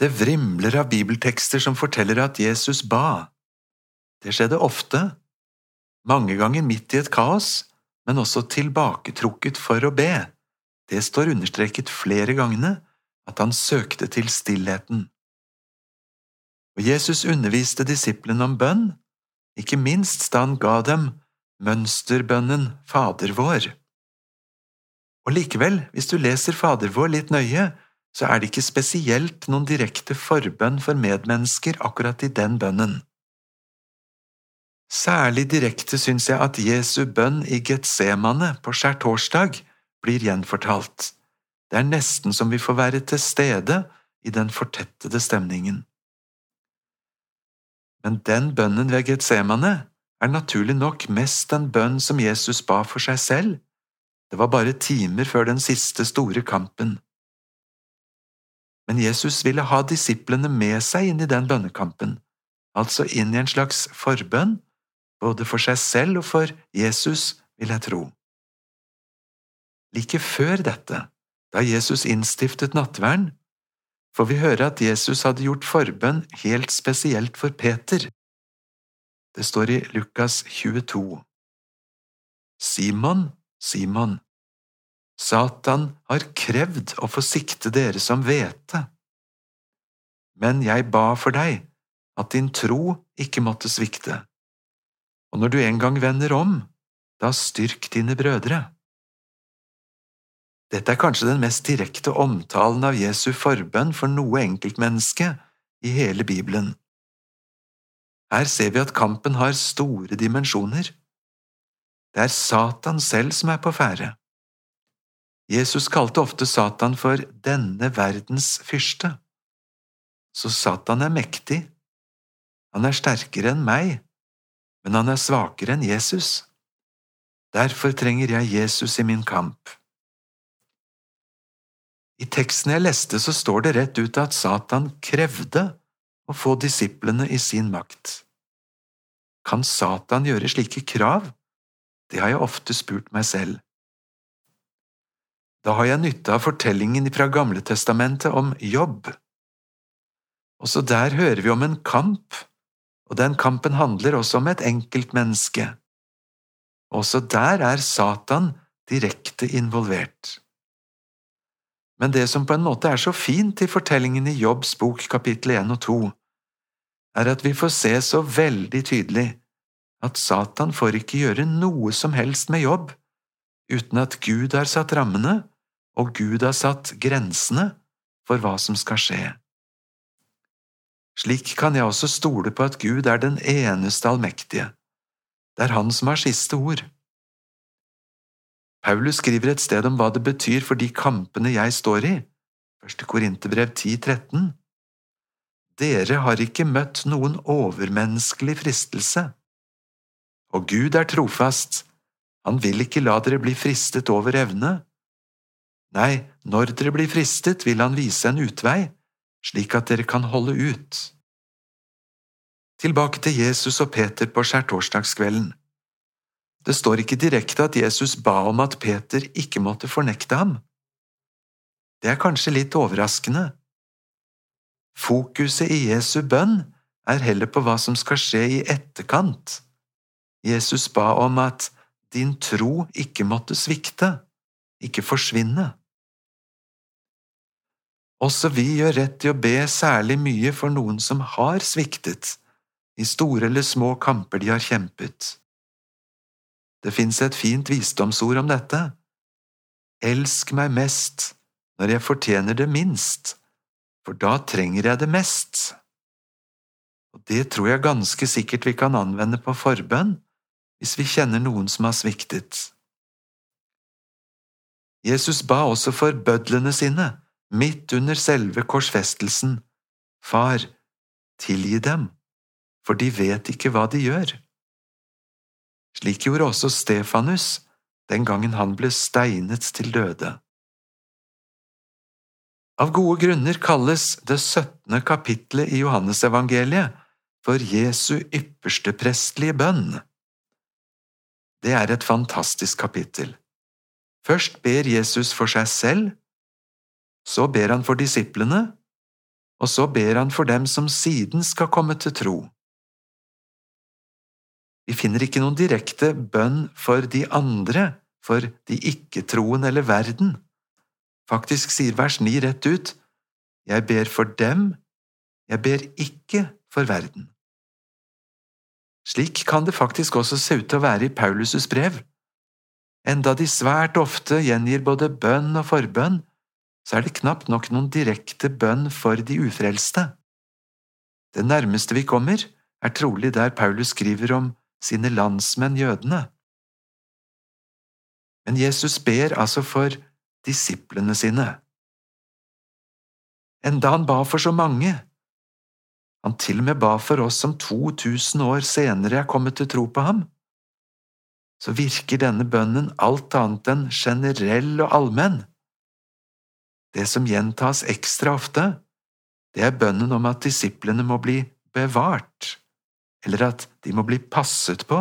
Det vrimler av bibeltekster som forteller at Jesus ba. Det skjedde ofte, mange ganger midt i et kaos, men også tilbaketrukket for å be. Det står understreket flere gangene at han søkte til stillheten. Og Jesus underviste disiplene om bønn, ikke minst da han ga dem mønsterbønnen Fader vår. Og likevel, hvis du leser Fader vår litt nøye, så er det ikke spesielt noen direkte forbønn for medmennesker akkurat i den bønnen. Særlig direkte syns jeg at Jesu bønn i Getsemane på skjærtorsdag blir gjenfortalt. Det er nesten som vi får være til stede i den fortettede stemningen. Men den bønnen ved Getsemane er naturlig nok mest en bønn som Jesus ba for seg selv. Det var bare timer før den siste store kampen. Men Jesus ville ha disiplene med seg inn i den bønnekampen, altså inn i en slags forbønn, både for seg selv og for Jesus, vil jeg tro. Like før dette, da Jesus innstiftet nattverden, får vi høre at Jesus hadde gjort forbønn helt spesielt for Peter. Det står i Lukas 22. Simon, Simon, Satan har krevd å få sikte dere som hvete. Men jeg ba for deg at din tro ikke måtte svikte, og når du en gang vender om, da styrk dine brødre. Dette er kanskje den mest direkte omtalen av Jesu forbønn for noe enkeltmenneske i hele Bibelen. Her ser vi at kampen har store dimensjoner. Det er Satan selv som er på ferde. Jesus kalte ofte Satan for denne verdens fyrste. Så Satan er mektig. Han er sterkere enn meg, men han er svakere enn Jesus. Derfor trenger jeg Jesus i min kamp. I teksten jeg leste, så står det rett ut at Satan krevde å få disiplene i sin makt. Kan Satan gjøre slike krav? Det har jeg ofte spurt meg selv. Da har jeg nytte av fortellingen fra Gamletestamentet om jobb. Også der hører vi om en kamp, og den kampen handler også om et enkeltmenneske. Også der er Satan direkte involvert. Men det som på en måte er så fint i fortellingen i Jobbs bok kapittel 1 og 2, er at vi får se så veldig tydelig at Satan får ikke gjøre noe som helst med jobb uten at Gud har satt rammene og Gud har satt grensene for hva som skal skje. Slik kan jeg også stole på at Gud er den eneste allmektige. Det er Han som har siste ord. Paulus skriver et sted om hva det betyr for de kampene jeg står i, 1. Korinterbrev 13. Dere har ikke møtt noen overmenneskelig fristelse. Og Gud er trofast, han vil ikke la dere bli fristet over evne, Nei, når dere blir fristet, vil han vise en utvei, slik at dere kan holde ut. Tilbake til Jesus og Peter på skjærtorsdagskvelden. Det står ikke direkte at Jesus ba om at Peter ikke måtte fornekte ham. Det er kanskje litt overraskende. Fokuset i Jesu bønn er heller på hva som skal skje i etterkant. Jesus ba om at din tro ikke måtte svikte, ikke forsvinne. Også vi gjør rett i å be særlig mye for noen som har sviktet, i store eller små kamper de har kjempet. Det fins et fint visdomsord om dette. Elsk meg mest når jeg fortjener det minst, for da trenger jeg det mest. Og det tror jeg ganske sikkert vi kan anvende på forbønn hvis vi kjenner noen som har sviktet. Jesus ba også for bødlene sine midt under selve korsfestelsen, Far, tilgi dem, for de vet ikke hva de gjør. Slik gjorde også Stefanus den gangen han ble steinet til døde. Av gode grunner kalles det syttende kapittelet i Johannesevangeliet for Jesu ypperste prestlige bønn. Det er et fantastisk kapittel. Først ber Jesus for seg selv, så ber han for disiplene, og så ber han for dem som siden skal komme til tro. Vi finner ikke noen direkte bønn for de andre, for de ikke-troende eller verden. Faktisk sier vers 9 rett ut, Jeg ber for dem, jeg ber ikke for verden. Slik kan det faktisk også se ut til å være i Paulus' brev. Enda de svært ofte gjengir både bønn og forbønn, så er det knapt nok noen direkte bønn for de ufrelste. Det nærmeste vi kommer, er trolig der Paulus skriver om sine landsmenn jødene. Men Jesus ber altså for disiplene sine. Enda han ba for så mange, han til og med ba for oss som 2000 år senere er kommet til tro på ham, så virker denne bønnen alt annet enn generell og allmenn. Det som gjentas ekstra ofte, det er bønnen om at disiplene må bli bevart, eller at de må bli passet på.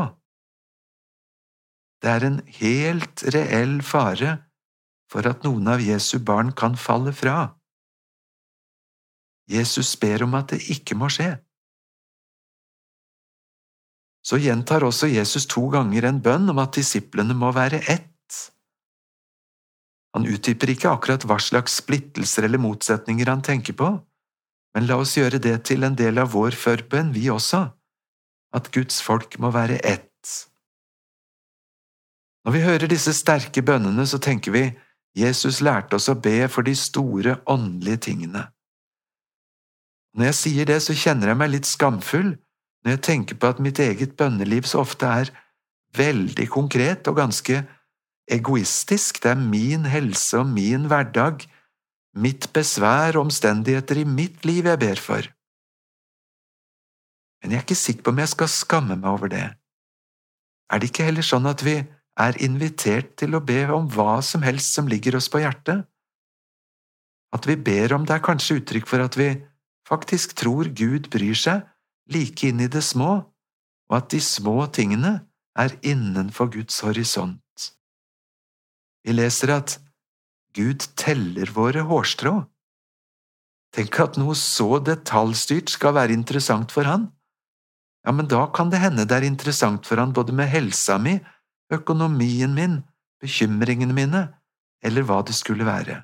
Det er en helt reell fare for at noen av Jesu barn kan falle fra. Jesus ber om at det ikke må skje. Så gjentar også Jesus to ganger en bønn om at disiplene må være ett. Han utdyper ikke akkurat hva slags splittelser eller motsetninger han tenker på, men la oss gjøre det til en del av vår forbønn, vi også, at Guds folk må være ett. Når vi hører disse sterke bønnene, så tenker vi Jesus lærte oss å be for de store åndelige tingene. Når jeg sier det, så kjenner jeg meg litt skamfull når jeg tenker på at mitt eget bønneliv så ofte er veldig konkret og ganske egoistisk, det er min helse og min hverdag, mitt besvær og omstendigheter i mitt liv jeg ber for. Men jeg er ikke sikker på om jeg skal skamme meg over det. Er det ikke heller sånn at vi er invitert til å be om hva som helst som ligger oss på hjertet? At vi ber om det er kanskje uttrykk for at vi faktisk tror Gud bryr seg like inn i det små, og at de små tingene er innenfor Guds horisont. Vi leser at Gud teller våre hårstrå. Tenk at noe så detaljstyrt skal være interessant for han. Ja, men da kan det hende det er interessant for han både med helsa mi, økonomien min, bekymringene mine, eller hva det skulle være.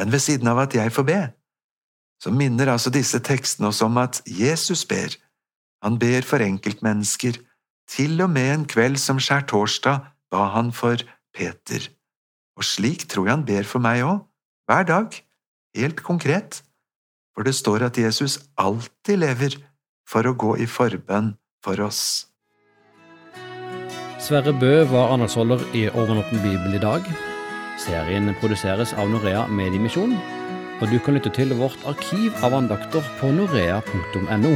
Men ved siden av at jeg får be, så minner altså disse tekstene oss om at Jesus ber. Han ber for enkeltmennesker. Til og med en kveld som skjærtorsdag ba han for Peter. Og slik tror jeg han ber for meg òg, hver dag, helt konkret, for det står at Jesus alltid lever for å gå i forbønn for oss. Sverre Bø var anholdsholder i Overnatten bibel i dag. Serien produseres av Norea Mediemisjon og du kan lytte til vårt arkiv av andakter på norea.no.